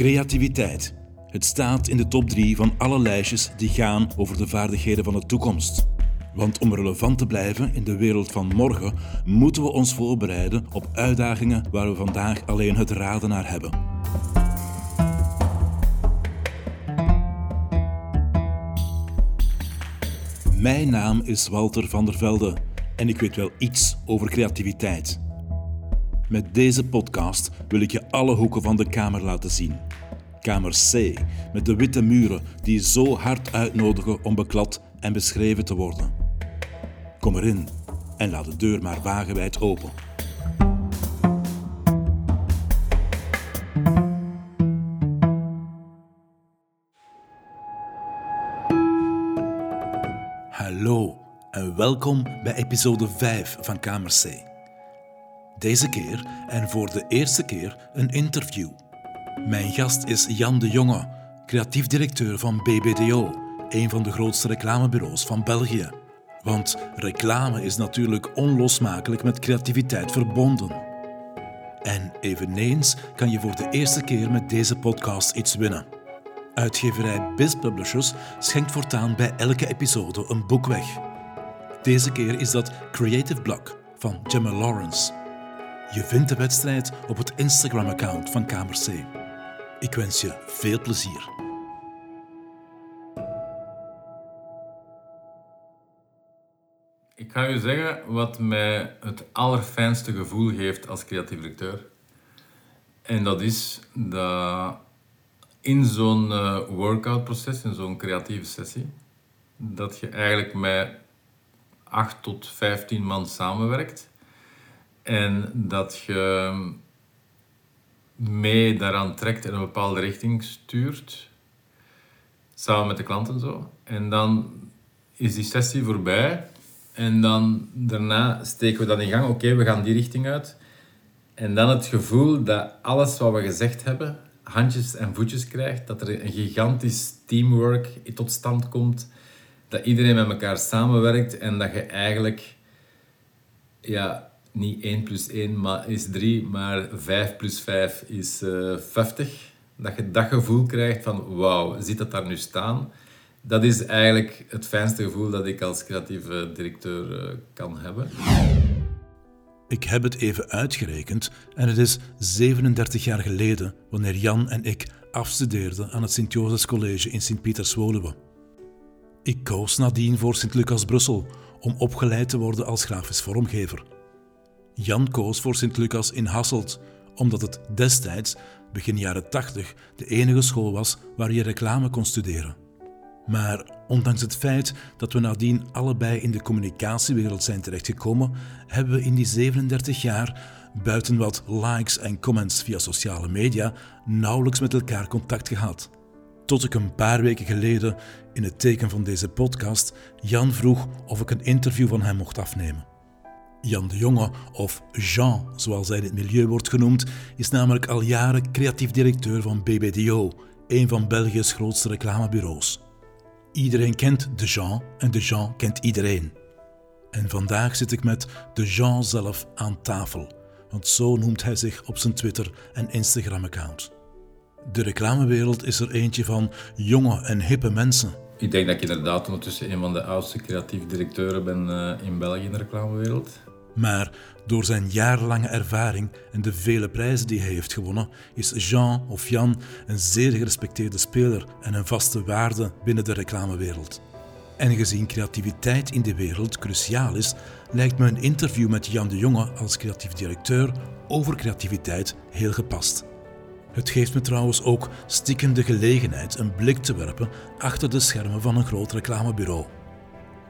Creativiteit. Het staat in de top 3 van alle lijstjes die gaan over de vaardigheden van de toekomst. Want om relevant te blijven in de wereld van morgen, moeten we ons voorbereiden op uitdagingen waar we vandaag alleen het raden naar hebben. Mijn naam is Walter van der Velde en ik weet wel iets over creativiteit. Met deze podcast wil ik je alle hoeken van de kamer laten zien. Kamer C, met de witte muren die zo hard uitnodigen om beklad en beschreven te worden. Kom erin en laat de deur maar wagenwijd open. Hallo en welkom bij episode 5 van Kamer C. Deze keer en voor de eerste keer een interview. Mijn gast is Jan de Jonge, creatief directeur van BBDO, een van de grootste reclamebureaus van België. Want reclame is natuurlijk onlosmakelijk met creativiteit verbonden. En eveneens kan je voor de eerste keer met deze podcast iets winnen. Uitgeverij Biz Publishers schenkt voortaan bij elke episode een boek weg. Deze keer is dat Creative Block van Gemma Lawrence. Je vindt de wedstrijd op het Instagram-account van Kamer C. Ik wens je veel plezier. Ik ga je zeggen wat mij het allerfijnste gevoel geeft als creatief directeur. En dat is dat in zo'n uh, workout-proces, in zo'n creatieve sessie, dat je eigenlijk met 8 tot 15 man samenwerkt en dat je mee daaraan trekt en een bepaalde richting stuurt, samen met de klanten zo. En dan is die sessie voorbij en dan daarna steken we dat in gang. Oké, we gaan die richting uit. En dan het gevoel dat alles wat we gezegd hebben, handjes en voetjes krijgt, dat er een gigantisch teamwork tot stand komt, dat iedereen met elkaar samenwerkt en dat je eigenlijk ja, niet 1 plus 1 maar is 3, maar 5 plus 5 is uh, 50. Dat je dat gevoel krijgt van wauw, ziet dat daar nu staan? Dat is eigenlijk het fijnste gevoel dat ik als creatieve directeur uh, kan hebben. Ik heb het even uitgerekend en het is 37 jaar geleden wanneer Jan en ik afstudeerden aan het Sint-Josefs College in Sint-Pieters-Woluwe. Ik koos nadien voor Sint-Lucas Brussel om opgeleid te worden als grafisch vormgever. Jan koos voor Sint-Lucas in Hasselt, omdat het destijds, begin jaren 80, de enige school was waar je reclame kon studeren. Maar ondanks het feit dat we nadien allebei in de communicatiewereld zijn terechtgekomen, hebben we in die 37 jaar, buiten wat likes en comments via sociale media, nauwelijks met elkaar contact gehad. Tot ik een paar weken geleden, in het teken van deze podcast, Jan vroeg of ik een interview van hem mocht afnemen. Jan de Jonge, of Jean zoals hij in het milieu wordt genoemd, is namelijk al jaren creatief directeur van BBDO, een van België's grootste reclamebureaus. Iedereen kent de Jean en de Jean kent iedereen. En vandaag zit ik met de Jean zelf aan tafel, want zo noemt hij zich op zijn Twitter- en Instagram-account. De reclamewereld is er eentje van jonge en hippe mensen. Ik denk dat ik inderdaad ondertussen een van de oudste creatieve directeuren ben uh, in België in de reclamewereld. Maar door zijn jarenlange ervaring en de vele prijzen die hij heeft gewonnen, is Jean of Jan een zeer gerespecteerde speler en een vaste waarde binnen de reclamewereld. En gezien creativiteit in de wereld cruciaal is, lijkt me een interview met Jan de Jonge als creatief directeur over creativiteit heel gepast. Het geeft me trouwens ook stiekem de gelegenheid een blik te werpen achter de schermen van een groot reclamebureau.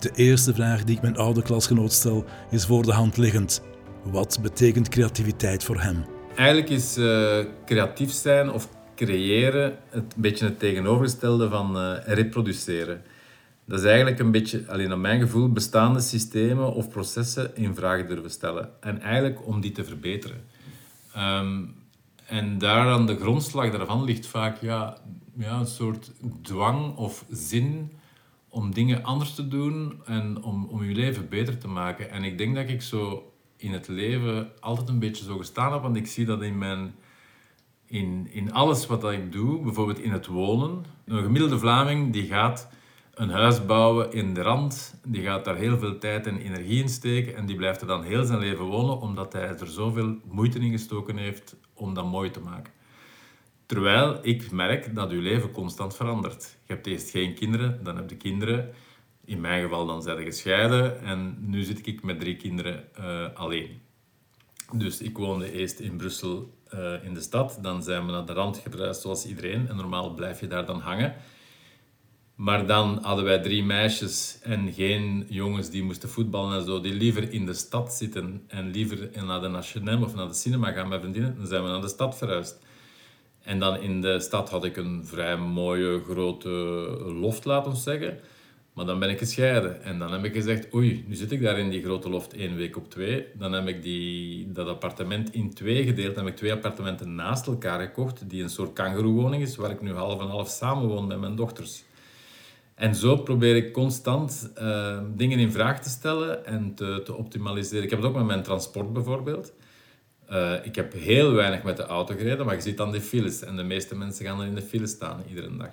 De eerste vraag die ik mijn oude klasgenoot stel is voor de hand liggend. Wat betekent creativiteit voor hem? Eigenlijk is uh, creatief zijn of creëren het beetje het tegenovergestelde van uh, reproduceren. Dat is eigenlijk een beetje, alleen naar mijn gevoel, bestaande systemen of processen in vraag durven stellen. En eigenlijk om die te verbeteren. Um, en daar aan de grondslag daarvan ligt vaak ja, ja, een soort dwang of zin om dingen anders te doen en om, om je leven beter te maken. En ik denk dat ik zo in het leven altijd een beetje zo gestaan heb, want ik zie dat in mijn, in, in alles wat ik doe, bijvoorbeeld in het wonen. Een gemiddelde Vlaming die gaat een huis bouwen in de rand, die gaat daar heel veel tijd en energie in steken en die blijft er dan heel zijn leven wonen omdat hij er zoveel moeite in gestoken heeft om dat mooi te maken. Terwijl ik merk dat uw leven constant verandert. Je hebt eerst geen kinderen, dan heb je kinderen. In mijn geval dan zijn ze gescheiden en nu zit ik met drie kinderen uh, alleen. Dus ik woonde eerst in Brussel uh, in de stad, dan zijn we naar de rand gereisd zoals iedereen en normaal blijf je daar dan hangen. Maar dan hadden wij drie meisjes en geen jongens die moesten voetballen en zo, die liever in de stad zitten en liever naar de Nationem of naar de cinema gaan met vriendinnen. Dan zijn we naar de stad verhuisd. En dan in de stad had ik een vrij mooie grote loft, laten we zeggen. Maar dan ben ik gescheiden. En dan heb ik gezegd, oei, nu zit ik daar in die grote loft één week op twee. Dan heb ik die, dat appartement in twee gedeeld. Dan heb ik twee appartementen naast elkaar gekocht, die een soort kangeroewoning is, waar ik nu half en half samen woon met mijn dochters. En zo probeer ik constant uh, dingen in vraag te stellen en te, te, optimaliseren. Ik heb het ook met mijn transport bijvoorbeeld. Uh, ik heb heel weinig met de auto gereden, maar je ziet dan de files. En de meeste mensen gaan dan in de file staan, iedere dag.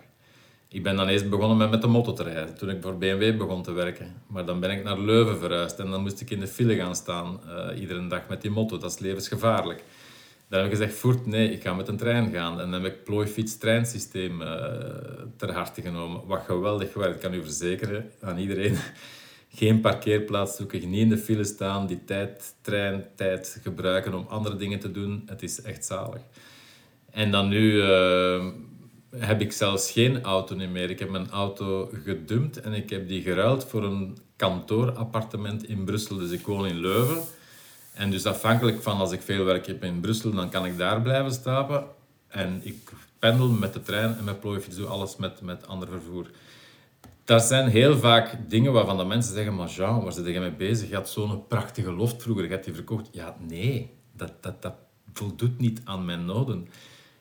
Ik ben dan eerst begonnen met, met de motto te rijden, toen ik voor BMW begon te werken. Maar dan ben ik naar Leuven verhuisd en dan moest ik in de file gaan staan, uh, iedere dag met die motto. Dat is levensgevaarlijk. Dan heb ik gezegd, voert, nee, ik ga met een trein gaan. En dan heb ik plooifiets treinsysteem uh, ter harte genomen. Wat geweldig werkt, kan u verzekeren aan iedereen. Geen parkeerplaats zoeken, niet in de file staan, die tijd, treintijd gebruiken om andere dingen te doen. Het is echt zalig. En dan nu uh, heb ik zelfs geen auto meer. Ik heb mijn auto gedumpt en ik heb die geruild voor een kantoorappartement in Brussel. Dus ik woon in Leuven. En dus afhankelijk van als ik veel werk heb in Brussel, dan kan ik daar blijven slapen. En ik pendel met de trein en met plooifiets, doe alles met, met ander vervoer. Dat zijn heel vaak dingen waarvan de mensen zeggen, maar Jean, waar zit je mee bezig? Je had zo'n prachtige loft vroeger, je hebt die verkocht. Ja, nee, dat, dat, dat voldoet niet aan mijn noden.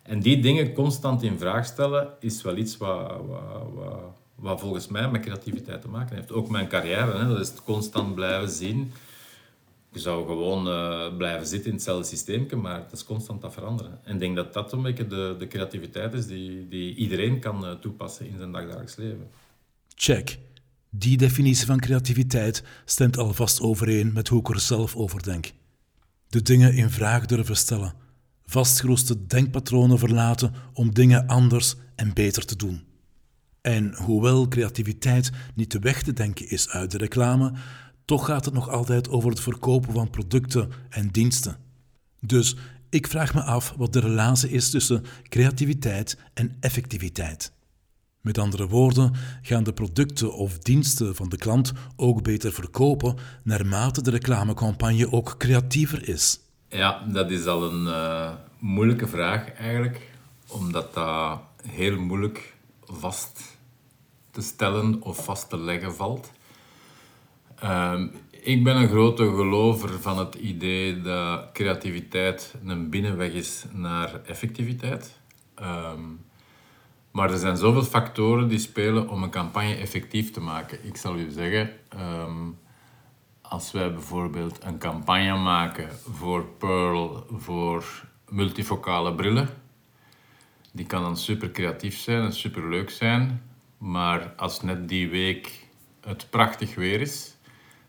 En die dingen constant in vraag stellen, is wel iets wat, wat, wat, wat volgens mij met creativiteit te maken heeft. Ook mijn carrière, hè, dat is constant blijven zien je zou gewoon uh, blijven zitten in hetzelfde systeem, maar het is constant aan veranderen. En ik denk dat dat een beetje de, de creativiteit is die, die iedereen kan uh, toepassen in zijn dagelijks leven. Check. Die definitie van creativiteit stemt alvast overeen met hoe ik er zelf over denk. De dingen in vraag durven stellen, vastgeroeste denkpatronen verlaten om dingen anders en beter te doen. En hoewel creativiteit niet de weg te denken is uit de reclame, toch gaat het nog altijd over het verkopen van producten en diensten. Dus ik vraag me af wat de relatie is tussen creativiteit en effectiviteit. Met andere woorden, gaan de producten of diensten van de klant ook beter verkopen naarmate de reclamecampagne ook creatiever is? Ja, dat is al een uh, moeilijke vraag eigenlijk, omdat dat heel moeilijk vast te stellen of vast te leggen valt. Ehm, ik ben een grote gelover van het idee dat creativiteit een binnenweg is naar effectiviteit. Ehm, maar er zijn zoveel factoren die spelen om een campagne effectief te maken. Ik zal u zeggen, ehm, als wij bijvoorbeeld een campagne maken voor Pearl voor multifocale brillen, die kan dan super creatief zijn en super leuk zijn, maar als net die week het prachtig weer is,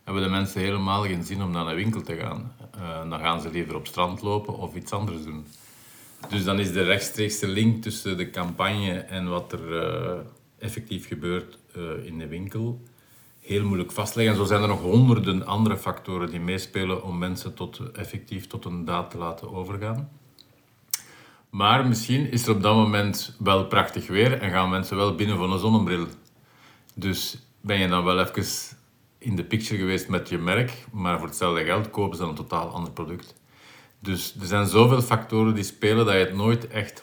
hebben de mensen helemaal geen zin om naar een winkel te gaan. Uh, dan gaan ze liever op strand lopen of iets anders doen. Dus dan is de rechtstreekse link tussen de campagne en wat er uh, effectief gebeurt uh, in de winkel heel moeilijk vastleggen. En zo zijn er nog honderden andere factoren die meespelen om mensen tot, effectief tot een daad te laten overgaan. Maar misschien is er op dat moment wel prachtig weer en gaan mensen wel binnen voor een zonnebril. Dus ben je dan wel even in de picture geweest met je merk, maar voor hetzelfde geld kopen ze dan een totaal ander product. Dus er zijn zoveel factoren die spelen dat je het nooit echt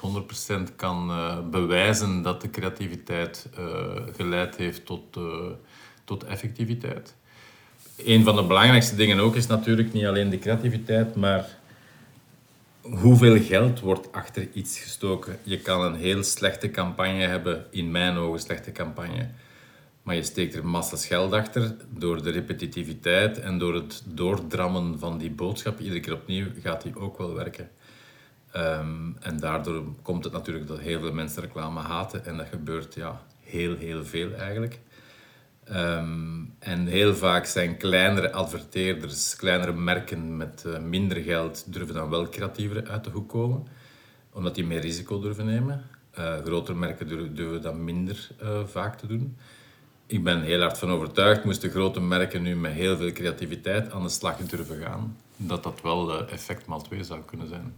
100% kan uh, bewijzen dat de creativiteit uh, geleid heeft tot, uh, tot effectiviteit. Een van de belangrijkste dingen ook is natuurlijk niet alleen de creativiteit, maar hoeveel geld wordt achter iets gestoken. Je kan een heel slechte campagne hebben, in mijn ogen slechte campagne maar je steekt er massas geld achter door de repetitiviteit en door het doordrammen van die boodschap. Iedere keer opnieuw gaat die ook wel werken. Ehm, en daardoor komt het natuurlijk dat heel veel mensen reclame haten. En dat gebeurt ja, heel, heel veel eigenlijk. Ehm, en heel vaak zijn kleinere adverteerders, kleinere merken met uh, minder geld, durven dan wel creatiever uit de hoek komen. Omdat die meer risico durven nemen. Uh, grotere merken durven, durven dat minder uh, vaak te doen. Ik ben heel hard van overtuigd, moesten grote merken nu met heel veel creativiteit aan de slag durven gaan, dat dat wel effect maal 2 zou kunnen zijn.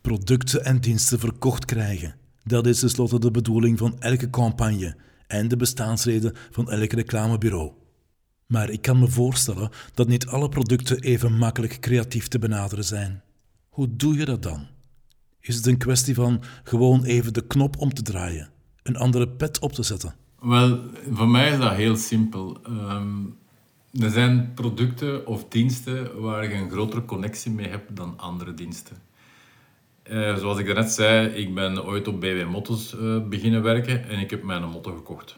Producten en diensten verkocht krijgen. Dat is tenslotte de bedoeling van elke campagne en de bestaansreden van elk reclamebureau. Maar ik kan me voorstellen dat niet alle producten even makkelijk creatief te benaderen zijn. Hoe doe je dat dan? Is het een kwestie van gewoon even de knop om te draaien, een andere pet op te zetten? Wel, voor mij is dat heel simpel. Ehm, er zijn producten of diensten waar je een grotere connectie mee hebt dan andere diensten. Uh, zoals ik net zei, ik ben ooit op BW Mottos uh, beginnen werken en ik heb mijn motto gekocht.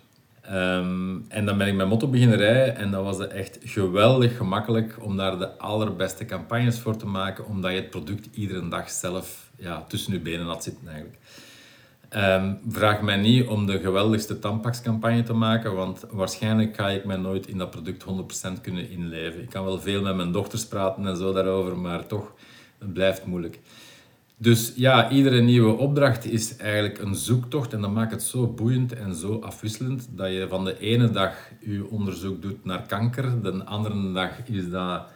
Um, en dan ben ik mijn motto beginnen rijden en dat was echt geweldig gemakkelijk om daar de allerbeste campagnes voor te maken, omdat je het product iedere dag zelf ja, tussen je benen had zitten eigenlijk. Um, vraag mij niet om de geweldigste tampaxcampagne te maken, want waarschijnlijk ga ik mij nooit in dat product 100% kunnen inleven. Ik kan wel veel met mijn dochters praten en zo daarover, maar toch, het blijft moeilijk. Dus ja, iedere nieuwe opdracht is eigenlijk een zoektocht en dat maakt het zo boeiend en zo afwisselend dat je van de ene dag je onderzoek doet naar kanker, de andere dag is dat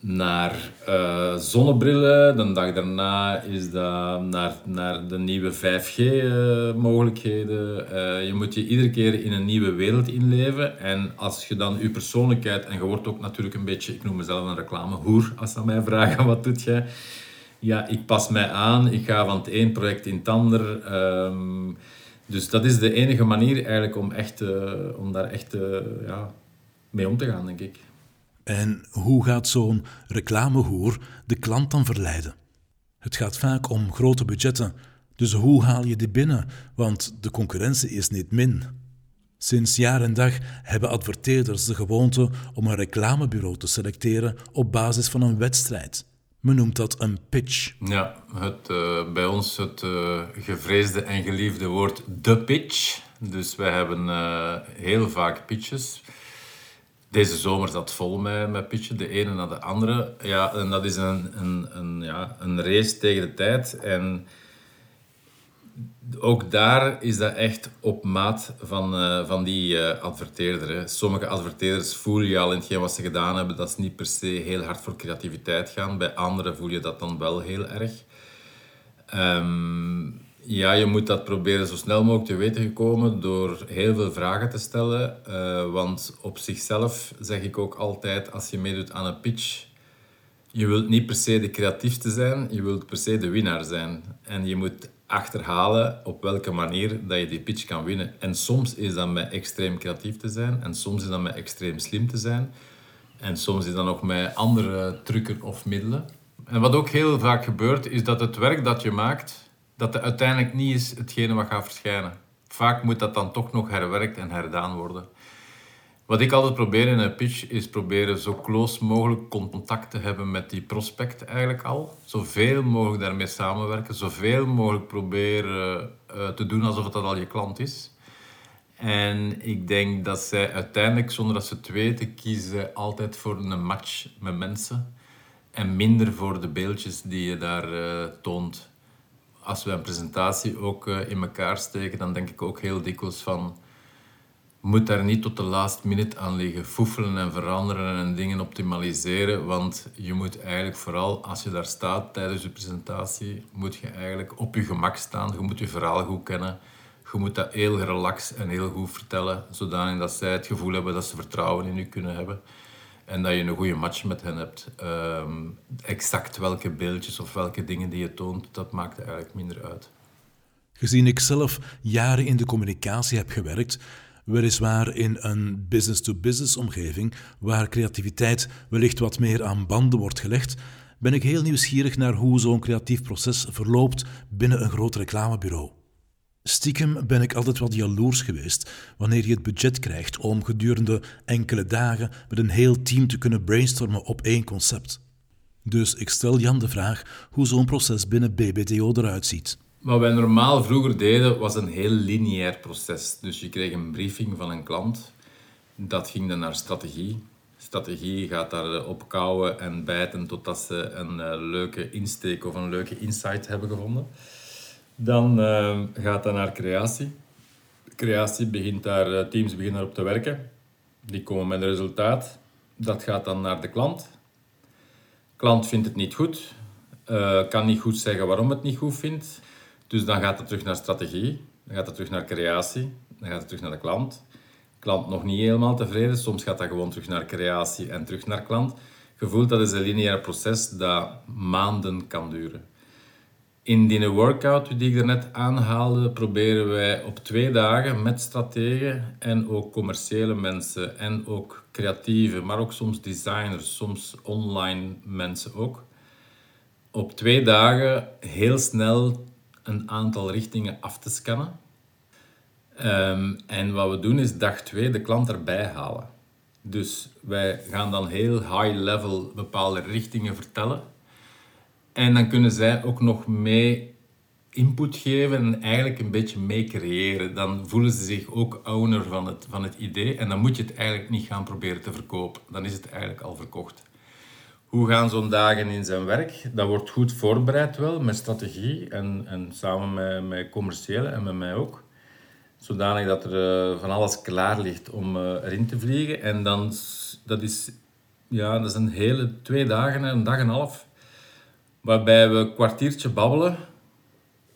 naar uh, zonnebrillen, de dag daarna is dat naar, naar de nieuwe 5G-mogelijkheden. Eh, eh, je moet je iedere keer in een nieuwe wereld inleven en als je dan je persoonlijkheid, en je wordt ook natuurlijk een beetje, ik noem mezelf een reclamehoer als ze mij vragen wat doet jij ja, ik pas mij aan, ik ga van het een project in het ander. Ehm, dus dat is de enige manier eigenlijk om, echt, om daar echt ja, mee om te gaan, denk ik. En hoe gaat zo'n reclamehoer de klant dan verleiden? Het gaat vaak om grote budgetten, dus hoe haal je die binnen? Want de concurrentie is niet min. Sinds jaar en dag hebben adverteerders de gewoonte om een reclamebureau te selecteren op basis van een wedstrijd. Men noemt dat een pitch. Ja, het, uh, bij ons het uh, gevreesde en geliefde woord de pitch. Dus wij hebben uh, heel vaak pitches. Deze zomer zat vol met, met pitchen, de ene na de andere. Ja, en dat is een, een, een, ja, een race tegen de tijd. En ook daar is dat echt op maat van, uh, van die uh, adverteerder. Hè. Sommige adverteerders voel je al in wat ze gedaan hebben dat ze niet per se heel hard voor creativiteit gaan. Bij anderen voel je dat dan wel heel erg. Um, ja, je moet dat proberen zo snel mogelijk te weten komen door heel veel vragen te stellen. Uh, want op zichzelf zeg ik ook altijd, als je meedoet aan een pitch, je wilt niet per se de creatiefste zijn, je wilt per se de winnaar zijn. En je moet achterhalen op welke manier dat je die pitch kan winnen. En soms is dat met extreem creatief te zijn, en soms is dat met extreem slim te zijn, en soms is dat nog met andere trucken of middelen. En wat ook heel vaak gebeurt, is dat het werk dat je maakt, dat het uiteindelijk niet is hetgene wat gaat verschijnen. Vaak moet dat dan toch nog herwerkt en herdaan worden. Wat ik altijd probeer in een pitch is proberen zo close mogelijk contact te hebben met die prospect eigenlijk al. Zoveel mogelijk daarmee samenwerken, zoveel mogelijk proberen uh, te doen alsof dat al je klant is. En ik denk dat zij uiteindelijk, zonder dat ze het weten, kiezen altijd voor een match met mensen. En minder voor de beeldjes die je daar uh, toont. Als we een presentatie ook uh, in elkaar steken, dan denk ik ook heel dikwijls van moet daar niet tot de last minute aan liggen foefelen en veranderen en dingen optimaliseren, want je moet eigenlijk vooral als je daar staat tijdens je presentatie, moet je eigenlijk op je gemak staan. Je moet je verhaal goed kennen. Je moet dat heel relaxed en heel goed vertellen, zodanig dat zij het gevoel hebben dat ze vertrouwen in je kunnen hebben. En dat je een goede match met hen hebt. Um, exact welke beeldjes of welke dingen die je toont, dat maakt eigenlijk minder uit. Gezien ik zelf jaren in de communicatie heb gewerkt, weliswaar in een business-to-business omgeving waar creativiteit wellicht wat meer aan banden wordt gelegd, ben ik heel nieuwsgierig naar hoe zo'n creatief proces verloopt binnen een groot reclamebureau. Stiekem ben ik altijd wat jaloers geweest wanneer je het budget krijgt om gedurende enkele dagen met een heel team te kunnen brainstormen op één concept. Dus ik stel Jan de vraag hoe zo'n proces binnen BBDO eruit ziet. Wat wij normaal vroeger deden, was een heel lineair proces. Dus je kreeg een briefing van een klant. Dat ging dan naar strategie. Strategie gaat daarop eh, kouwen en bijten totdat ze een uh, leuke insteek of een leuke insight hebben gevonden. Dan uh, gaat dat naar creatie. Creatie begint daar, teams beginnen daarop te werken. Die komen met een resultaat. Dat gaat dan naar de klant. Klant vindt het niet goed. kan niet goed zeggen waarom het niet goed vindt. Dus dan gaat het terug naar strategie. Dan gaat het terug naar creatie. Dan gaat het terug naar de klant klant nog niet helemaal tevreden. Soms gaat dat gewoon terug naar creatie en terug naar klant. Gevoeld dat is een lineair proces dat maanden kan duren. In die workout die ik net aanhaalde, proberen wij op twee dagen met strategen en ook commerciële mensen en ook creatieve, maar ook soms designers, soms online mensen ook, op twee dagen heel snel een aantal richtingen af te scannen Ehm, en wat we doen is dag 2 de klant erbij halen. Dus wij gaan dan heel high level bepaalde richtingen vertellen. En dan kunnen zij ook nog mee input geven en eigenlijk een beetje mee creëren. Dan voelen ze zich ook owner van het, van het idee en dan moet je het eigenlijk niet gaan proberen te verkopen. Dan is het eigenlijk al verkocht. Hoe gaan zo'n dagen in zijn werk? Dat wordt goed voorbereid wel, met strategie en, en samen met, met commerciële en met mij ook zodanig dat er uh, van alles klaar ligt om uh, erin te vliegen. En dan, dat is, ja, dat is een hele twee dagen, een dag en een half, waarbij we een kwartiertje babbelen.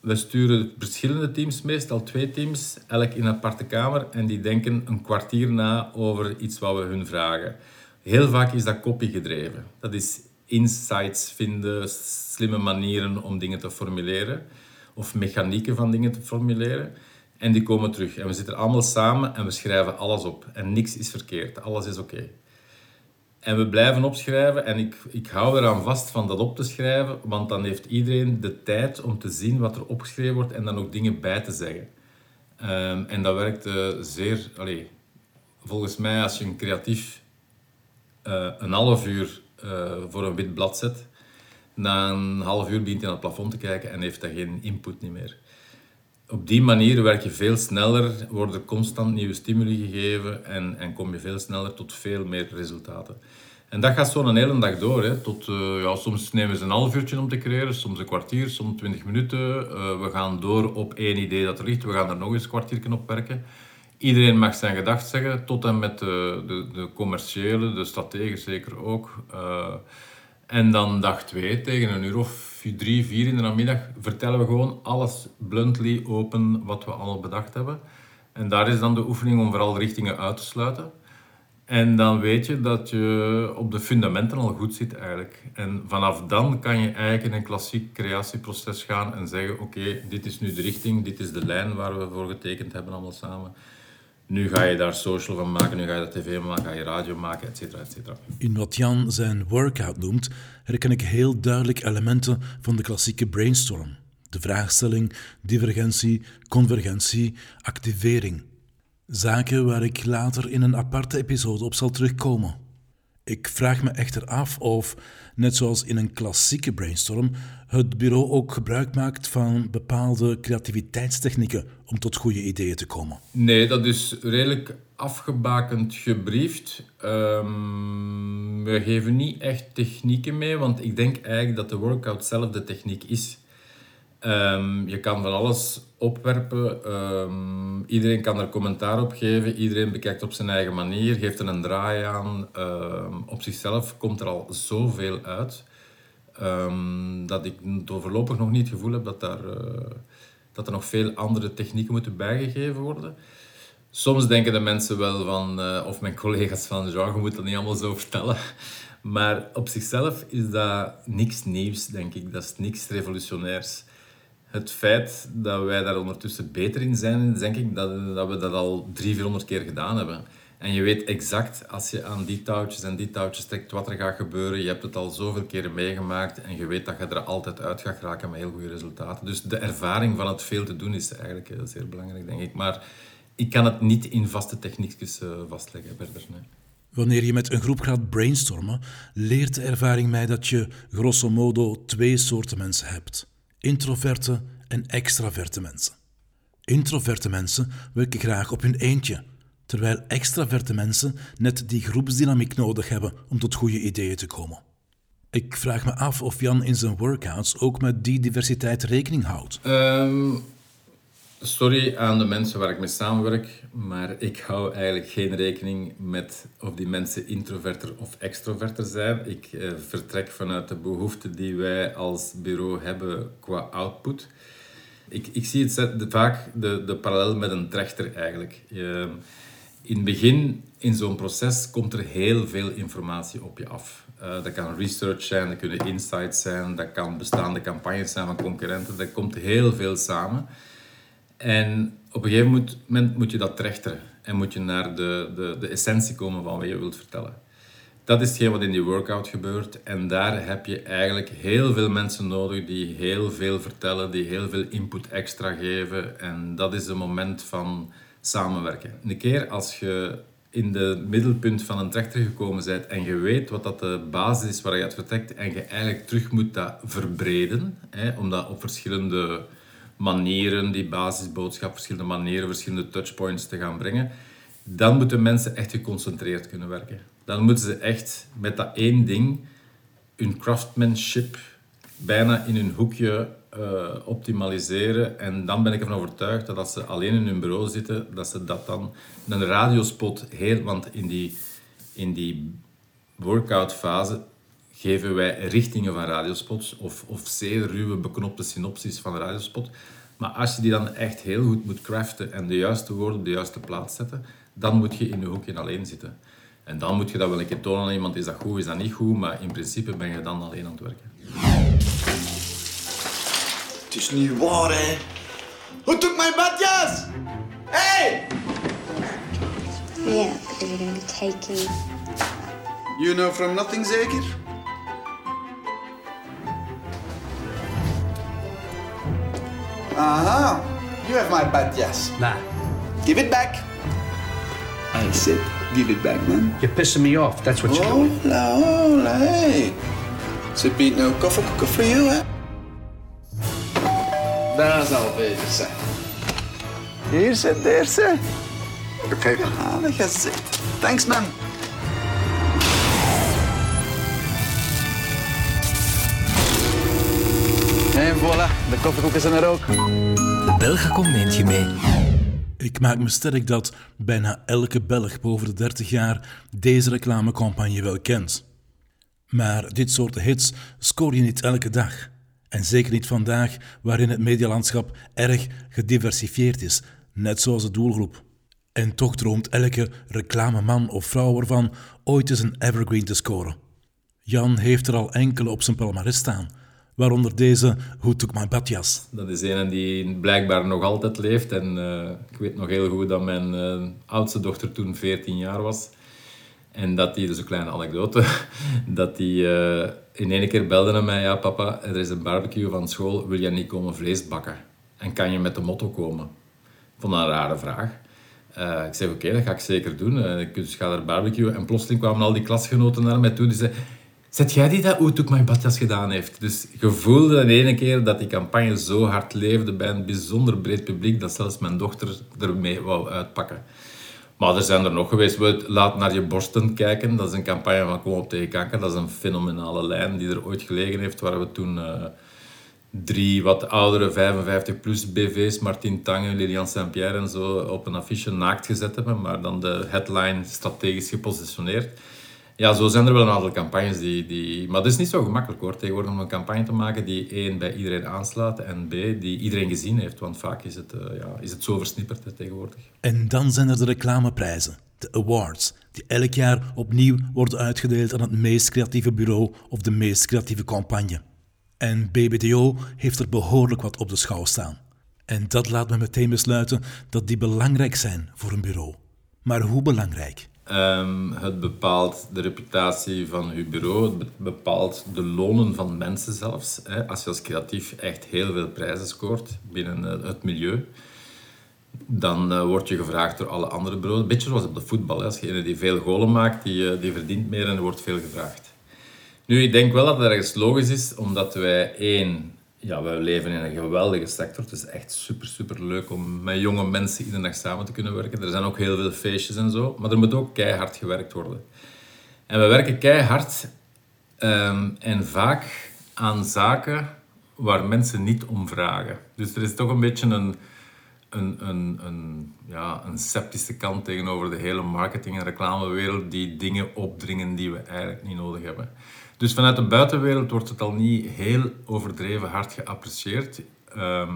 We sturen verschillende teams, meestal twee teams, elk in een aparte kamer. En die denken een kwartier na over iets wat we hun vragen. Heel vaak is dat copy gedreven. Dat is insights vinden, slimme manieren om dingen te formuleren. Of mechanieken van dingen te formuleren. En die komen terug. En we zitten allemaal samen en we schrijven alles op. En niks is verkeerd. Alles is oké. En we blijven opschrijven en ik, ik hou eraan vast van dat op te schrijven, want dan heeft iedereen de tijd om te zien wat er opgeschreven wordt en dan ook dingen bij te zeggen. Um, en dat werkt uh, zeer... Volgens mij, als je een creatief uh, een half uur uh, voor een wit blad zet, na een half uur begint hij naar het plafond te kijken en heeft hij geen input meer op die manier werk je veel sneller, worden constant nieuwe stimuli gegeven en, en kom je veel sneller tot veel meer resultaten. En dat gaat zo een hele dag door. Hè. Tot, uh, ja, soms nemen ze een half uurtje om te creëren, soms een kwartier, soms twintig minuten. Uh, we gaan door op één idee dat er ligt. We gaan er nog eens een kwartier op werken. Iedereen mag zijn gedacht zeggen, tot en met de, de, de commerciële, de strategen zeker ook. En dan dag twee, tegen een uur of drie, vier in de namiddag, vertellen we gewoon alles bluntly open wat we al bedacht hebben. En daar is dan de oefening om vooral richtingen uit te sluiten. En dan weet je dat je op de fundamenten al goed zit eigenlijk. En vanaf dan kan je eigenlijk in een klassiek creatieproces gaan en zeggen: Oké, dit is nu de richting, dit is de lijn waar we voor getekend hebben allemaal samen. Nu ga je daar social van maken, nu ga je daar tv maken, ga je radio maken, et cetera, et cetera. In wat Jan zijn workout noemt, herken ik heel duidelijk elementen van de klassieke brainstorm. De vraagstelling, divergentie, convergentie, activering. Zaken waar ik later in een aparte episode op zal terugkomen. Ik vraag me echter af of, net zoals in een klassieke brainstorm, het bureau ook gebruik maakt van bepaalde creativiteitstechnieken om tot goede ideeën te komen. Nee, dat is redelijk afgebakend gebriefd. Um, we geven niet echt technieken mee, want ik denk eigenlijk dat de workout zelf de techniek is. Um, je kan van alles opwerpen. Um, iedereen kan er commentaar op geven. Iedereen bekijkt op zijn eigen manier, geeft er een draai aan. Op zichzelf komt er al zoveel uit. Dat ik voorlopig nog niet het gevoel heb dat, daar, uh, dat er nog veel andere technieken moeten bijgegeven worden. Soms denken de mensen wel van, uh, of mijn collega's van, genre, je moet dat niet allemaal zo vertellen. Maar op zichzelf is dat niks nieuws, denk ik. Dat is niks revolutionairs het feit dat wij daar ondertussen beter in zijn, denk ik dat, dat we dat al 300, 400 keer gedaan hebben. En je weet exact, als je aan die touwtjes en die touwtjes trekt, wat er gaat gebeuren. Je hebt het al zoveel keren meegemaakt en je weet dat je er altijd uit gaat geraken met heel goede resultaten. Dus de ervaring van het veel te doen is eigenlijk heel zeer belangrijk, denk ik. Maar ik kan het niet in vaste techniekjes uh, vastleggen verder. Nee. Wanneer je met een groep gaat brainstormen, leert de ervaring mij dat je grosso modo twee soorten mensen hebt: introverte en extraverte mensen. Introverte mensen werken graag op hun eentje, terwijl extraverte mensen net die groepsdynamiek nodig hebben om tot goede ideeën te komen. Ik vraag me af of Jan in zijn workouts ook met die diversiteit rekening houdt. Ehm, sorry aan de mensen waar ik mee samenwerk, maar ik hou eigenlijk geen rekening met of die mensen introverter of extroverter zijn. Ik eh, vertrek vanuit de behoeften die wij als bureau hebben qua output. Ik, ik zie het vaak de, de parallel met een trechter eigenlijk. Je, in het begin in zo'n proces komt er heel veel informatie op je af. Uh, dat kan research zijn, dat kunnen insights zijn, dat kan bestaande campagnes zijn van concurrenten. Dat komt heel veel samen. En op een gegeven moment moet je dat trechteren en moet je naar de, de, de essentie komen van wat je wilt vertellen. Dat is hetgeen wat in die workout gebeurt. En daar heb je eigenlijk heel veel mensen nodig die heel veel vertellen, die heel veel input extra geven. En dat is een moment van samenwerken. Een keer als je in het middelpunt van een trechter gekomen bent en je weet wat dat de basis is waar je het vertrekt en je eigenlijk terug moet dat verbreden, hè, om dat op verschillende manieren, die basisboodschap, verschillende manieren, verschillende touchpoints te gaan brengen, dan moeten mensen echt geconcentreerd kunnen werken. Dan moeten ze echt met dat één ding hun craftsmanship bijna in hun hoekje uh, optimaliseren. En dan ben ik ervan overtuigd dat als ze alleen in hun bureau zitten, dat ze dat dan een radiospot heel... Want in die, in die workout fase geven wij richtingen van radiospots of, of zeer ruwe beknopte synopsis van een radiospot. Maar als je die dan echt heel goed moet craften en de juiste woorden op de juiste plaats zetten, dan moet je in je hoekje alleen zitten. En dan moet je dat wel een keer tonen aan iemand, is dat goed, is dat niet goed, maar in principe ben je dan alleen aan het werken. Het is niet waar, hè. Who took my badjas? Hey! Yeah, because you're going to be taking... You know from nothing, zeker? Aha, you have my badjas. Nah, Give it back. I said, give it back, man. you're pissing me off. That's what you're doing. Hola, hola, hey. Ze biedt no koffiekoeken voor jou, hè? Daar zal beter zijn. Hier zit de eerste. Oké. Gehaald gezicht. Thanks, man. En voilà, de koffiekoeken zijn er ook. De Belgacom neemt je mee. Ik maak me sterk dat bijna elke Belg boven de 30 jaar deze reclamecampagne wel kent. Maar dit soort hits scoor je niet elke dag. En zeker niet vandaag, waarin het medialandschap erg gediversifieerd is, net zoals de doelgroep. En toch droomt elke reclameman of vrouw ervan ooit eens een evergreen te scoren. Jan heeft er al enkele op zijn palmarès staan, waaronder deze Who Took. Dat is een die blijkbaar nog altijd leeft. En eh, ik weet nog heel goed dat mijn eh, oudste dochter toen 14 jaar was. En dat die, dus een kleine anekdote, dat die eh, in één keer belde naar mij. Ja papa, er is een barbecue van school, wil jij niet komen vlees bakken? En kan je met de motto komen? Ik vond dat een rare vraag. Eh, ik zei, oké, dat ga ik zeker doen. Eh, ik dus ga naar barbecue. En plotseling kwamen al die klasgenoten naar mij toe. Die zeiden, zet jij die dat My Badjas gedaan heeft? Dus je voelde in ene keer dat die campagne zo hard leefde bij een bijzonder breed publiek, dat zelfs mijn dochter ermee wou uitpakken. Maar er zijn er nog geweest. We- Laat naar je borsten kijken. Dat is een campagne van Kom op tegen kanker. Dat is een fenomenale lijn die er ooit gelegen heeft, waar we toen... eh, drie wat oudere 55-plus BV's, Martin Tange, Lilian Saint-Pierre en zo, op een affiche naakt gezet hebben, maar dan de headline strategisch gepositioneerd. Ja, zo zijn er wel een aantal campagnes die... die... Maar het is niet zo gemakkelijk hoor, tegenwoordig om een campagne te maken die één, bij iedereen aanslaat en b, die iedereen gezien heeft. Want vaak is het, eh, ja, is het zo versnipperd tegenwoordig. En dan zijn er de reclameprijzen, de awards, die elk jaar opnieuw worden uitgedeeld aan het meest creatieve bureau of de meest creatieve campagne. En BBDO heeft er behoorlijk wat op de schouw staan. En dat laat me meteen besluiten dat die belangrijk zijn voor een bureau. Maar hoe belangrijk? Ehm, het bepaalt de reputatie van uw bureau, het be- bepaalt de lonen van mensen zelfs. Hè. Als je als creatief echt heel veel prijzen scoort binnen eh, het milieu. dan uh, word je gevraagd door alle andere bureaus. Een beetje zoals op de voetbal. Hè. Als je die veel golen maakt, die, die verdient meer en er wordt veel gevraagd. Nu, ik denk wel dat het ergens logisch is, omdat wij één, ja, wij leven in een geweldige sector. Het is echt super, super leuk om met jonge mensen iedere dag samen te kunnen werken. Er zijn ook heel veel feestjes en zo, maar er moet ook keihard gewerkt worden. En we werken keihard um, en vaak aan zaken waar mensen niet om vragen. Dus er is toch een beetje een, een, een, een, ja, een sceptische kant tegenover de hele marketing- en reclamewereld die dingen opdringen die we eigenlijk niet nodig hebben. Dus vanuit de buitenwereld wordt het al niet heel overdreven hard geapprecieerd. Ehm,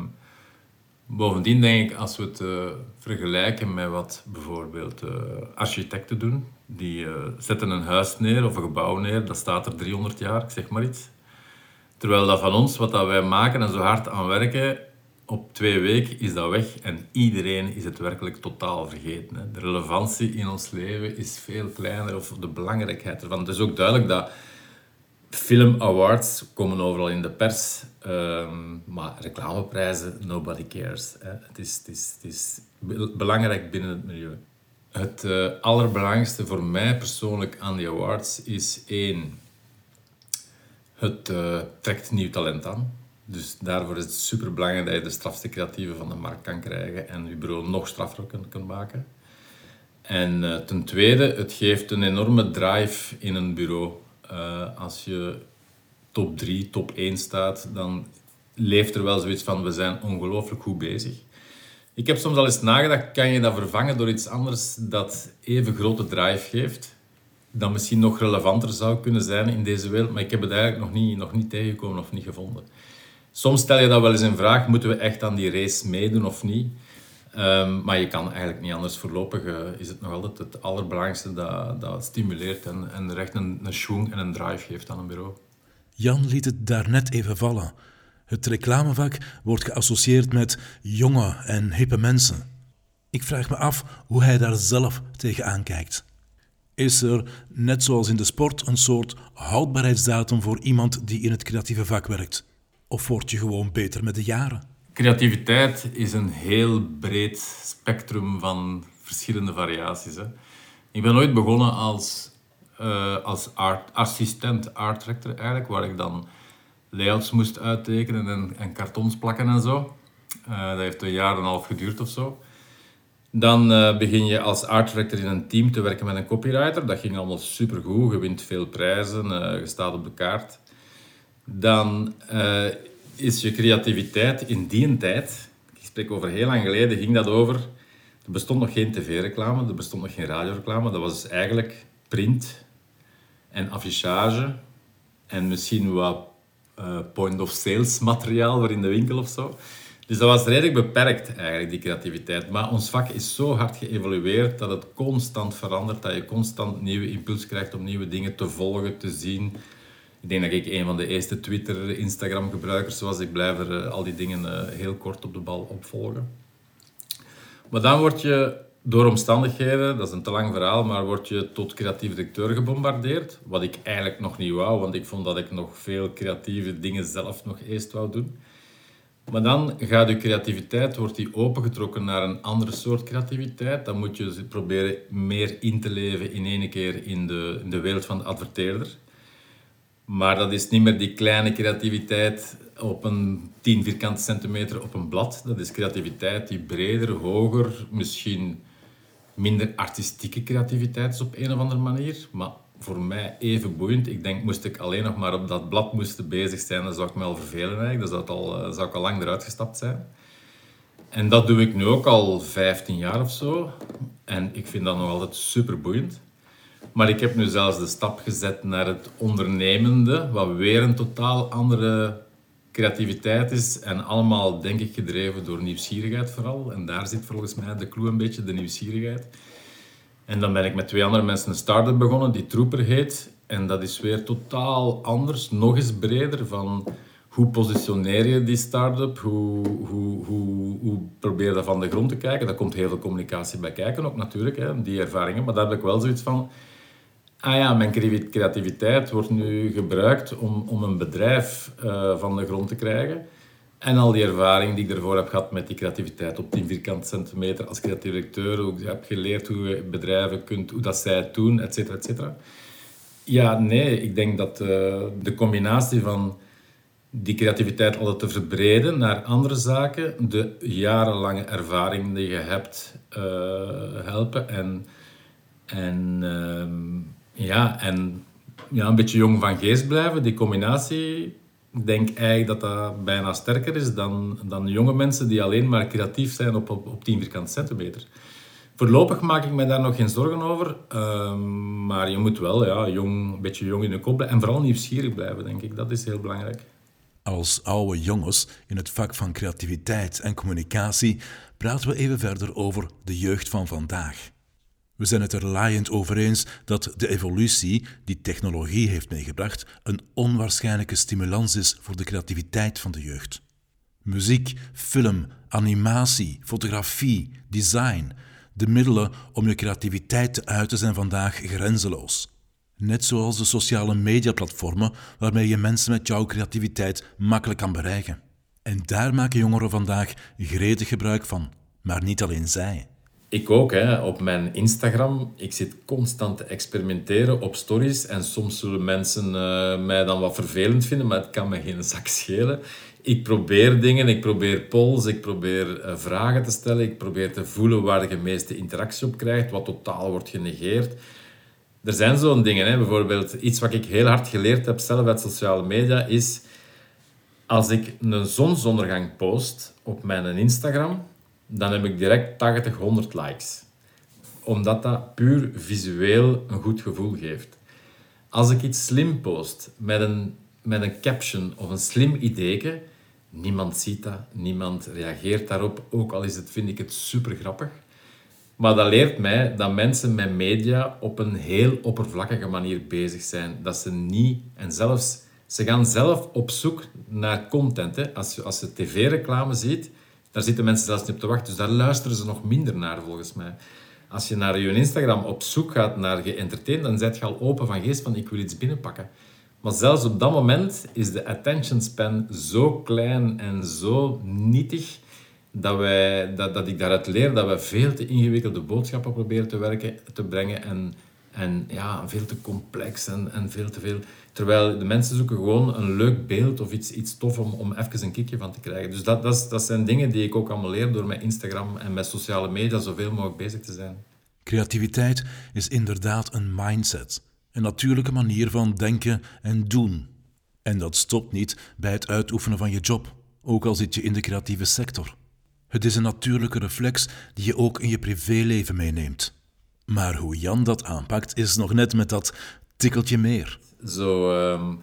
bovendien denk ik, als we het uh, vergelijken met wat bijvoorbeeld uh, architecten doen, die uh, zetten een huis neer of een gebouw neer, dat staat er 300 jaar, zeg maar iets. Terwijl dat van ons, wat dat wij maken en zo hard aan werken, op twee weken is dat weg en iedereen is het werkelijk totaal vergeten. De relevantie in ons leven is veel kleiner, of de belangrijkheid ervan. Het is ook duidelijk dat film awards komen overal in de pers, um, maar reclameprijzen, nobody cares. Het, is, het, is, het is belangrijk binnen het milieu. Het uh, allerbelangrijkste voor mij persoonlijk aan die awards is één, het uh, trekt nieuw talent aan. Dus daarvoor is het super belangrijk dat je de strafste creatieve van de markt kan krijgen en je bureau nog straffer kunt, maken. En uh, ten tweede, het geeft een enorme drive in een bureau. Uh, als je top 3, top 1 staat, dan leeft er wel zoiets van we zijn ongelooflijk goed bezig. Ik heb soms al eens nagedacht, kan je dat vervangen door iets anders dat even grote drive geeft? Dat misschien nog relevanter zou kunnen zijn in deze wereld, maar ik heb het eigenlijk nog niet, nog niet tegengekomen of niet gevonden. Soms stel je dat wel eens in vraag, moeten we echt aan die race meedoen of niet? Um, maar je kan eigenlijk niet anders. Voorlopig uh, is het nog altijd het allerbelangrijkste dat, dat stimuleert en, en er echt een, een en een drive geeft aan een bureau. Jan liet het daarnet even vallen. Het reclamevak wordt geassocieerd met jonge en hippe mensen. Ik vraag me af hoe hij daar zelf tegenaan kijkt. Is er, net zoals in de sport, een soort houdbaarheidsdatum voor iemand die in het creatieve vak werkt? Of word je gewoon beter met de jaren? Creativiteit is een heel breed spectrum van verschillende variaties. Hè. Ik ben ooit begonnen als, uh, als art, assistent art director eigenlijk, waar ik dan layouts moest uittekenen en, en kartons plakken en zo. Uh, dat heeft een jaar en een half geduurd of zo. Dan uh, begin je als art director in een team te werken met een copywriter. Dat ging allemaal supergoed. Je wint veel prijzen, je staat op de kaart. Dan is je creativiteit in die tijd, ik spreek over heel lang geleden, ging dat over... Er bestond nog geen tv-reclame, er bestond nog geen radioreclame. Dat was dus eigenlijk print en affichage en misschien wat uh, point-of-sales materiaal voor in de winkel of zo. Dus dat was redelijk beperkt eigenlijk, die creativiteit. Maar ons vak is zo hard geëvolueerd dat het constant verandert, dat je constant nieuwe impuls krijgt om nieuwe dingen te volgen, te zien, ik denk dat ik een van de eerste Twitter, Instagram gebruikers was. Ik blijf er eh, al die dingen uh, heel kort op de bal opvolgen. Maar dan word je door omstandigheden, dat is een te lang verhaal, maar word je tot creatief directeur gebombardeerd. Wat ik eigenlijk nog niet wou, want ik vond dat ik nog veel creatieve dingen zelf nog eerst wou doen. Maar dan gaat je creativiteit wordt die opengetrokken naar een andere soort creativiteit. Dan moet je proberen meer in te leven in één keer in de, in de wereld van de adverteerder. Maar dat is niet meer die kleine creativiteit op een 10 vierkante centimeter op een blad. Dat is creativiteit die breder, hoger, misschien minder artistieke creativiteit is op een of andere manier. Maar voor mij even boeiend. Ik denk, moest ik alleen nog maar op dat blad moesten bezig zijn, dan zou ik me wel vervelen eigenlijk. Zou, het al, eh, zou ik al lang eruit gestapt zijn. En dat doe ik nu ook al 15 jaar of zo. En ik vind dat nog altijd super boeiend. Maar ik heb nu zelfs de stap gezet naar het ondernemende, wat weer een totaal andere creativiteit is. En allemaal, denk ik, gedreven door nieuwsgierigheid vooral. En daar zit volgens mij de clue een beetje, de nieuwsgierigheid. En dan ben ik met twee andere mensen een start-up begonnen, die Trooper heet. En dat is weer totaal anders, nog eens breder van hoe positioneer je die start-up, hoe, hoe, hoe, hoe probeer je dat van de grond te kijken. Daar komt heel veel communicatie bij kijken ook natuurlijk, hè, die ervaringen. Maar daar heb ik wel zoiets van, ah ja, mijn creativiteit wordt nu gebruikt om, om een bedrijf uh, van de grond te krijgen. En al die ervaring die ik ervoor heb gehad met die creativiteit op 10 vierkante centimeter als creatief directeur, hoe ik heb geleerd hoe je bedrijven kunt, hoe dat zij het doen, et cetera, et cetera. Ja, nee, ik denk dat uh, de combinatie van die creativiteit altijd te verbreden naar andere zaken, de jarenlange ervaring die je hebt uh, helpen en, en, uh, ja, en ja, een beetje jong van geest blijven, die combinatie denk eigenlijk dat dat bijna sterker is dan, dan jonge mensen die alleen maar creatief zijn op, op, op 10 vierkante centimeter. Voorlopig maak ik me daar nog geen zorgen over. Ehm, maar je moet wel ja, jong, een beetje jong in de kop blijven. En vooral nieuwsgierig blijven, denk ik. Dat is heel belangrijk. Als oude jongens in het vak van creativiteit en communicatie praten we even verder over de jeugd van vandaag. We zijn het er laaiend over eens dat de evolutie die technologie heeft meegebracht een onwaarschijnlijke stimulans is voor de creativiteit van de jeugd. Muziek, film, animatie, fotografie, design, de middelen om je creativiteit te uiten zijn vandaag grenzeloos. Net zoals de sociale mediaplatformen waarmee je mensen met jouw creativiteit makkelijk kan bereiken. En daar maken jongeren vandaag gretig gebruik van, maar niet alleen zij. Ik ook, hè, op mijn Instagram. Ik zit constant te experimenteren op stories. En soms zullen mensen uh, mij dan wat vervelend vinden, maar het kan me geen zak schelen. Ik probeer dingen, ik probeer polls, ik probeer uh, vragen te stellen. Ik probeer te voelen waar de meeste interactie op krijgt, wat totaal wordt genegeerd. Er zijn zo'n dingen, hè. bijvoorbeeld iets wat ik heel hard geleerd heb zelf uit sociale media, is als ik een zonsondergang post op mijn Instagram, dan heb ik direct 80, 100 likes. Omdat dat puur visueel een goed gevoel geeft. Als ik iets slim post met een, met een caption of een slim ideeke, niemand ziet dat, niemand reageert daarop, ook al is het, vind ik het super grappig. Maar dat leert mij dat mensen met media op een heel oppervlakkige manier bezig zijn. Dat ze niet, en zelfs, ze gaan zelf op zoek naar content. Hè. Als, als je tv-reclame ziet, daar zitten mensen zelfs niet op te wachten. Dus daar luisteren ze nog minder naar, volgens mij. Als je naar je Instagram op zoek gaat naar geëntertained, dan zet je al open van geest van ik wil iets binnenpakken. Maar zelfs op dat moment is de attention span zo klein en zo nietig dat, wij, dat, dat ik daaruit leer dat we veel te ingewikkelde boodschappen proberen te, werken, te brengen en, en ja, veel te complex en, en veel te veel Terwijl de mensen zoeken gewoon een leuk beeld of iets, iets tof om, om even een kickje van te krijgen. Dus dat, dat, dat zijn dingen die ik ook allemaal leer door met Instagram en met sociale media zoveel mogelijk bezig te zijn. Creativiteit is inderdaad een mindset, een natuurlijke manier van denken en doen. En dat stopt niet bij het uitoefenen van je job, ook al zit je in de creatieve sector. Het is een natuurlijke reflex die je ook in je privéleven meeneemt. Maar hoe Jan dat aanpakt is nog net met dat tikkeltje meer. Zo ehm,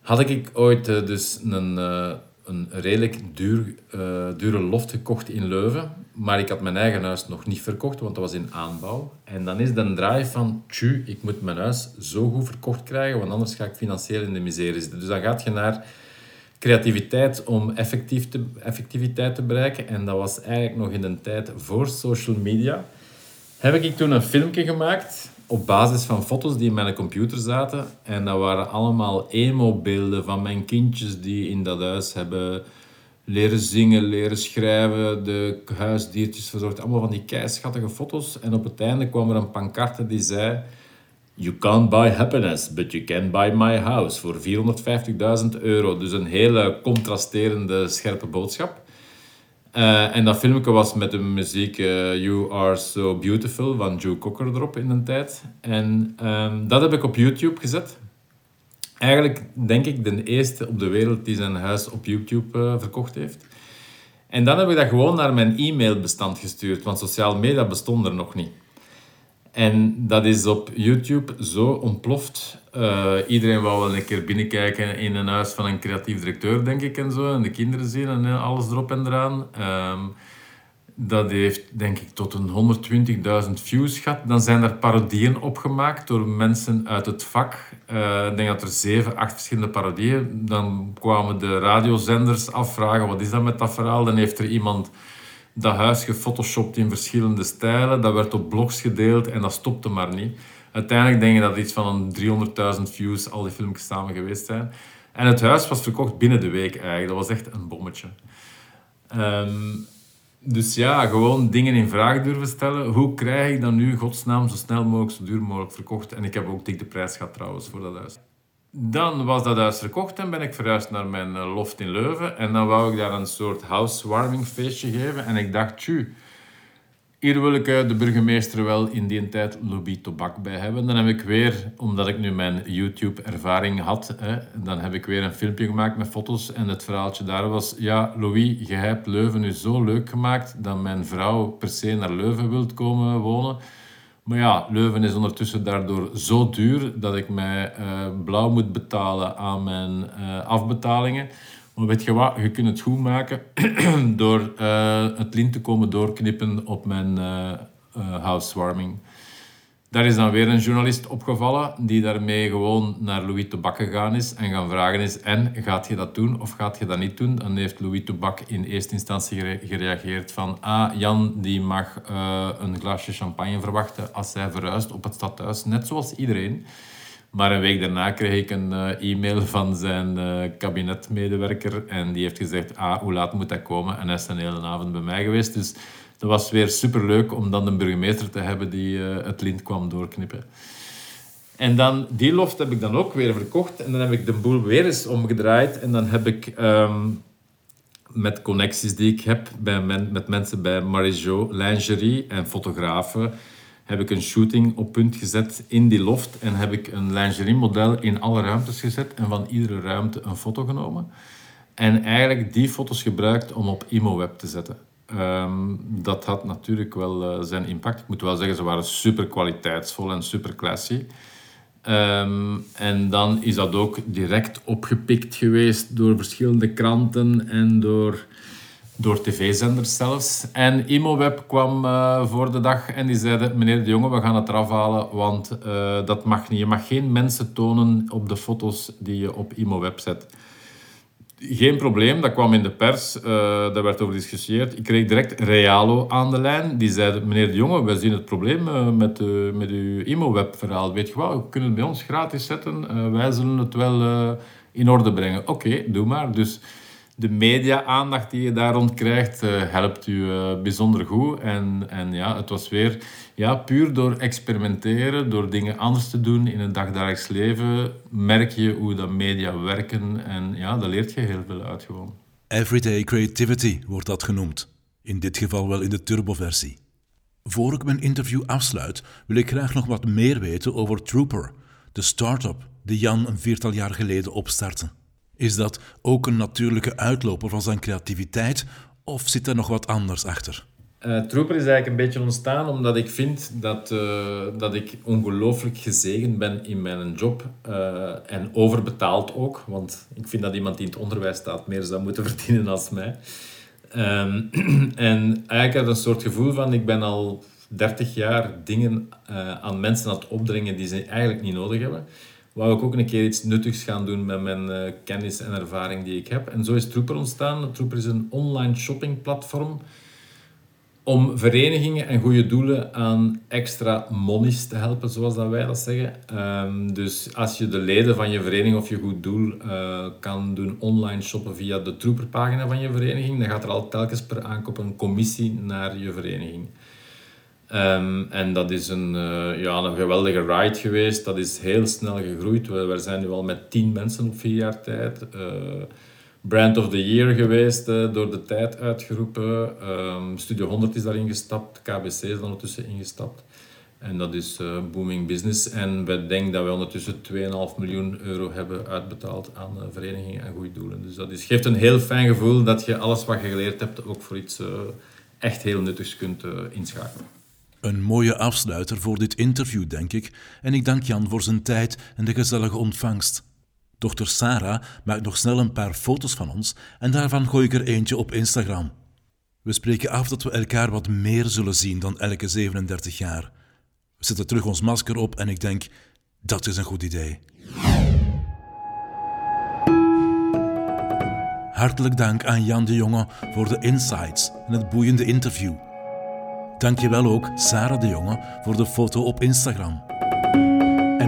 had ik ooit uh, dus een, uh, een redelijk duur, uh, dure loft gekocht in Leuven. Maar ik had mijn eigen huis nog niet verkocht, want dat was in aanbouw. En dan is de draai van, tju, ik moet mijn huis zo goed verkocht krijgen, want anders ga ik financieel in de miserie zitten. Dus dan gaat je naar creativiteit om effectief te, effectiviteit te bereiken. En dat was eigenlijk nog in de tijd voor social media. Heb ik toen een filmpje gemaakt op basis van foto's die in mijn computer zaten. En dat waren allemaal emo-beelden van mijn kindjes die in dat huis hebben leren zingen, leren schrijven, de huisdiertjes verzorgd. Allemaal van die keischattige foto's. En op het einde kwam er een pancarte die zei... You can't buy happiness, but you can buy my house voor 450.000 euro. Dus een hele contrasterende, scherpe boodschap. Uh, en dat filmpje was met de muziek uh, You Are So Beautiful van Joe Cocker erop in een tijd. En um, dat heb ik op YouTube gezet. Eigenlijk denk ik de eerste op de wereld die zijn huis op YouTube uh, verkocht heeft. En dan heb ik dat gewoon naar mijn e-mailbestand gestuurd, want sociale media bestond er nog niet. En dat is op YouTube zo ontploft. Uh, iedereen wou wel een keer binnenkijken in een huis van een creatief directeur, denk ik, en zo. En de kinderen zien en alles erop en eraan. Um, dat heeft, denk ik, tot een 120.000 views gehad. Dan zijn er parodieën opgemaakt door mensen uit het vak. Uh, ik denk dat er zeven, acht verschillende parodieën. Dan kwamen de radiozenders afvragen, wat is dat met dat verhaal? Dan heeft er iemand dat huis gefotoshopt in verschillende stijlen. Dat werd op blogs gedeeld en dat stopte maar niet. Uiteindelijk denk ik dat iets van 300.000 views al die filmpjes samen geweest zijn. En het huis was verkocht binnen de week eigenlijk. Dat was echt een bommetje. Ehm, dus ja, gewoon dingen in vraag durven stellen. Hoe krijg ik dat nu, godsnaam, zo snel mogelijk, zo duur mogelijk verkocht? En ik heb ook dik de prijs gehad trouwens voor dat huis. Dan was dat huis verkocht en ben ik verhuisd naar mijn eh, loft in Leuven. En dan wou ik daar een soort housewarming feestje geven. En ik dacht, tju, hier wil ik eh, de burgemeester wel in die tijd Louis Tobak bij hebben. Dan heb ik weer, omdat ik nu mijn YouTube-ervaring had, hè, dan heb ik weer een filmpje gemaakt met foto's. En het verhaaltje daar was, ja, Louis, je hebt Leuven nu zo leuk gemaakt dat mijn vrouw per se naar Leuven wilt komen wonen. Maar ja, Leuven is ondertussen daardoor zo duur dat ik mij uh, blauw moet betalen aan mijn uh, afbetalingen. Maar weet je wat, je kunt het goed maken door uh, het lint te komen doorknippen op mijn housewarming. Daar is dan weer een journalist opgevallen die daarmee gewoon naar Louis Tobak gegaan is en gaan vragen is en gaat je dat doen of gaat je dat niet doen? Dan heeft Louis Tobak in eerste instantie gereageerd van ah, Jan die mag uh, een glaasje champagne verwachten als hij verhuist op het stadhuis, net zoals iedereen. Maar een week daarna kreeg ik een uh, e-mail van zijn uh, kabinetmedewerker en die heeft gezegd ah, hoe laat moet dat komen? En hij is een hele avond bij mij geweest, dus dat was weer superleuk om dan een burgemeester te hebben die uh, het lint kwam doorknippen. En dan, die loft heb ik dan ook weer verkocht. En dan heb ik de boel weer eens omgedraaid. En dan heb ik um, met connecties die ik heb bij met mensen bij Marie-Jo Lingerie en fotografen, heb ik een shooting op punt gezet in die loft. En heb ik een lingerie model in alle ruimtes gezet. En van iedere ruimte een foto genomen. En eigenlijk die foto's gebruikt om op ImoWeb te zetten. Um, dat had natuurlijk wel uh, zijn impact. Ik moet wel zeggen, ze waren super kwaliteitsvol en super classy. Um, en dan is dat ook direct opgepikt geweest door verschillende kranten en door, door tv-zenders zelfs. En ImoWeb kwam uh, voor de dag en die zeiden: Meneer de Jonge, we gaan het eraf halen, want uh, dat mag niet. Je mag geen mensen tonen op de foto's die je op ImoWeb zet. Geen probleem, dat kwam in de pers, uh, daar werd over gediscussieerd. Ik kreeg direct Realo aan de lijn. Die zei, meneer de Jonge, wij zien het probleem uh, met, uh, met uw IMO-web-verhaal. Weet je wat, we kunnen het bij ons gratis zetten. wij zullen het wel in orde brengen. Oké, doe maar. Dus de media-aandacht die je daar rond krijgt, helpt u bijzonder goed. En, en ja, het was weer ja, puur door experimenteren, door dingen anders te doen in het dagdagelijks leven, merk je hoe dat media werken en ja, daar leert je heel veel uit gewoon. Everyday creativity wordt dat genoemd. In dit geval wel in de turboversie. Voor ik mijn interview afsluit, wil ik graag nog wat meer weten over Trooper, de start-up die Jan een viertal jaar geleden opstartte. Is dat ook een natuurlijke uitloper van zijn creativiteit of zit er nog wat anders achter? Uh, Trooper is eigenlijk een beetje ontstaan omdat ik vind dat, uh, dat ik ongelooflijk gezegend ben in mijn job. Uh, en overbetaald ook, want ik vind dat iemand die in het onderwijs staat meer zou moeten verdienen als mij. Um, en eigenlijk had een soort gevoel van, ik ben al 30 jaar dingen aan mensen aan het opdringen die ze eigenlijk niet nodig hebben. Wou ik ook een keer iets nuttigs gaan doen met mijn kennis en ervaring die ik heb. En zo is Trooper ontstaan. Trooper is een online shoppingplatform om verenigingen en goede doelen aan extra monies te helpen, zoals dat wij dat zeggen. Um, dus als je de leden van je vereniging of je goed doel uh, kan doen online shoppen via de troeperpagina van je vereniging, dan gaat er al telkens per aankoop een commissie naar je vereniging. Um, en dat is een, uh, ja, een geweldige ride geweest. Dat is heel snel gegroeid. We, zijn nu al met tien mensen op vier jaar tijd. Uh, Brand of the Year geweest, uh, door de tijd uitgeroepen. Um, Studio 100 is daarin gestapt, KBC is ondertussen ingestapt. En dat is uh, booming business. En we denken dat we ondertussen 2,5 miljoen euro hebben uitbetaald aan uh, verenigingen en goede doelen. Dus dat is, geeft een heel fijn gevoel dat je alles wat je geleerd hebt ook voor iets echt heel nuttigs kunt inschakelen. Een mooie afsluiter voor dit interview, denk ik. En ik dank Jan voor zijn tijd en de gezellige ontvangst. Dochter Sarah maakt nog snel een paar foto's van ons en daarvan gooi ik er eentje op Instagram. We spreken af dat we elkaar wat meer zullen zien dan elke 37 jaar. We zetten terug ons masker op en ik denk, dat is een goed idee. Hartelijk dank aan Jan de Jonge voor de insights en het boeiende interview. Dankjewel ook Sarah de Jonge voor de foto op Instagram.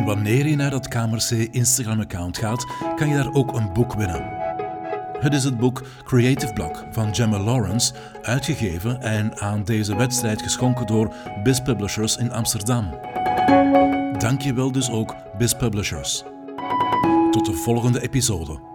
En wanneer je naar dat KMRC Instagram-account gaat, kan je daar ook een boek winnen. Het is het boek Creative Block van Gemma Lawrence, uitgegeven en aan deze wedstrijd geschonken door Biz Publishers in Amsterdam. Dankjewel dus ook Biz Publishers. Tot de volgende episode.